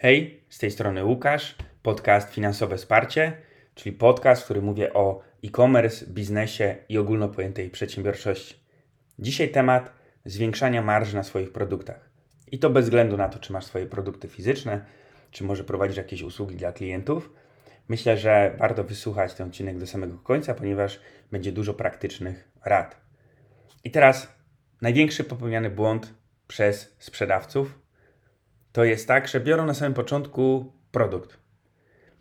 Hej, z tej strony Łukasz, podcast Finansowe Wsparcie, czyli podcast, w którym mówię o e-commerce, biznesie i ogólnopojętej przedsiębiorczości. Dzisiaj temat zwiększania marży na swoich produktach. I to bez względu na to, czy masz swoje produkty fizyczne, czy może prowadzisz jakieś usługi dla klientów. Myślę, że warto wysłuchać ten odcinek do samego końca, ponieważ będzie dużo praktycznych rad. I teraz największy popełniany błąd przez sprzedawców to jest tak, że biorą na samym początku produkt.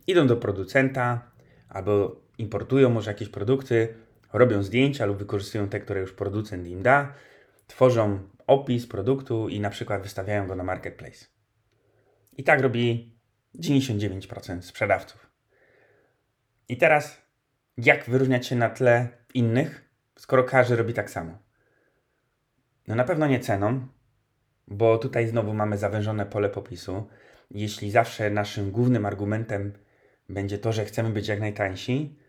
Idą do producenta albo importują może jakieś produkty, robią zdjęcia lub wykorzystują te, które już producent im da, tworzą opis produktu i na przykład wystawiają go na marketplace. I tak robi 99% sprzedawców. I teraz, jak wyróżniać się na tle innych, skoro każdy robi tak samo? No na pewno nie ceną, bo tutaj znowu mamy zawężone pole popisu. Jeśli zawsze naszym głównym argumentem będzie to, że chcemy być jak najtańsi,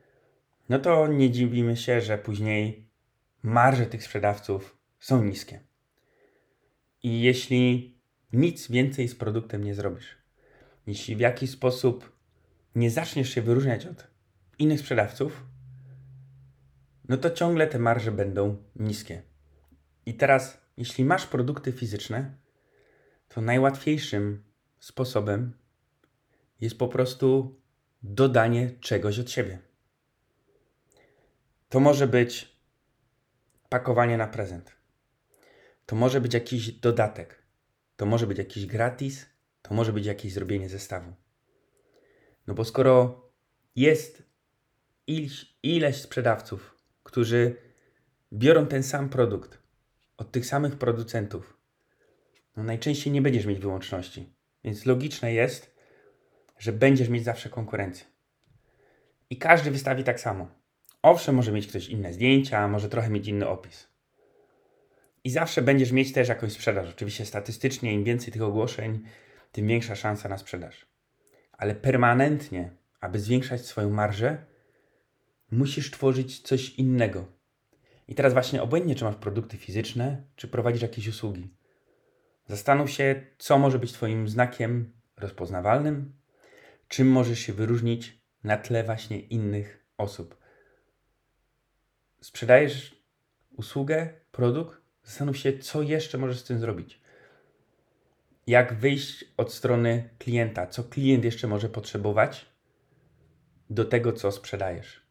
no to nie dziwimy się, że później marże tych sprzedawców są niskie. I jeśli nic więcej z produktem nie zrobisz, jeśli w jakiś sposób nie zaczniesz się wyróżniać od innych sprzedawców, no to ciągle te marże będą niskie. I teraz, jeśli masz produkty fizyczne, to najłatwiejszym sposobem jest po prostu dodanie czegoś od siebie. To może być pakowanie na prezent. To może być jakiś dodatek. To może być jakiś gratis. To może być jakieś zrobienie zestawu. No bo skoro jest ileś, ileś sprzedawców, którzy biorą ten sam produkt od tych samych producentów, no najczęściej nie będziesz mieć wyłączności. Więc logiczne jest, że będziesz mieć zawsze konkurencję. I każdy wystawi tak samo. Owszem, może mieć ktoś inne zdjęcia, może trochę mieć inny opis. I zawsze będziesz mieć też jakąś sprzedaż. Oczywiście statystycznie im więcej tych ogłoszeń, tym większa szansa na sprzedaż. Ale permanentnie, aby zwiększać swoją marżę, musisz tworzyć coś innego. I teraz właśnie obojętnie, czy masz produkty fizyczne, czy prowadzisz jakieś usługi. Zastanów się, co może być Twoim znakiem rozpoznawalnym, czym możesz się wyróżnić na tle właśnie innych osób. Sprzedajesz usługę, produkt, zastanów się, co jeszcze możesz z tym zrobić. Jak wyjść od strony klienta, co klient jeszcze może potrzebować do tego, co sprzedajesz.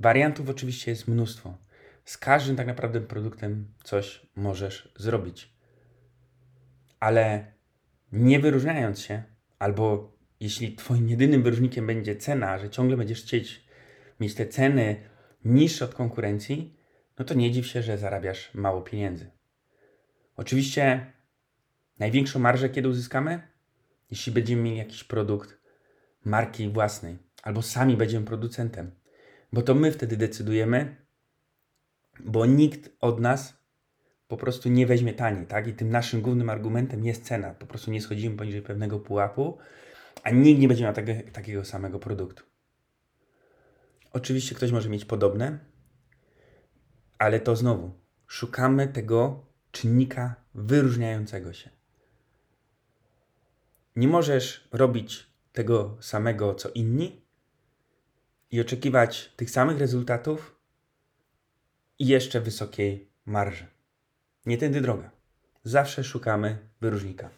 Wariantów oczywiście jest mnóstwo. Z każdym tak naprawdę produktem coś możesz zrobić ale nie wyróżniając się, albo jeśli Twoim jedynym wyróżnikiem będzie cena, że ciągle będziesz chcieć mieć te ceny niższe od konkurencji, no to nie dziw się, że zarabiasz mało pieniędzy. Oczywiście największą marżę kiedy uzyskamy? Jeśli będziemy mieli jakiś produkt marki własnej, albo sami będziemy producentem, bo to my wtedy decydujemy, bo nikt od nas po prostu nie weźmie taniej, tak? I tym naszym głównym argumentem jest cena. Po prostu nie schodzimy poniżej pewnego pułapu, a nikt nie będzie miał takie, takiego samego produktu. Oczywiście ktoś może mieć podobne, ale to znowu szukamy tego czynnika wyróżniającego się. Nie możesz robić tego samego co inni i oczekiwać tych samych rezultatów i jeszcze wysokiej marży. Nie tędy droga. Zawsze szukamy wyróżnika.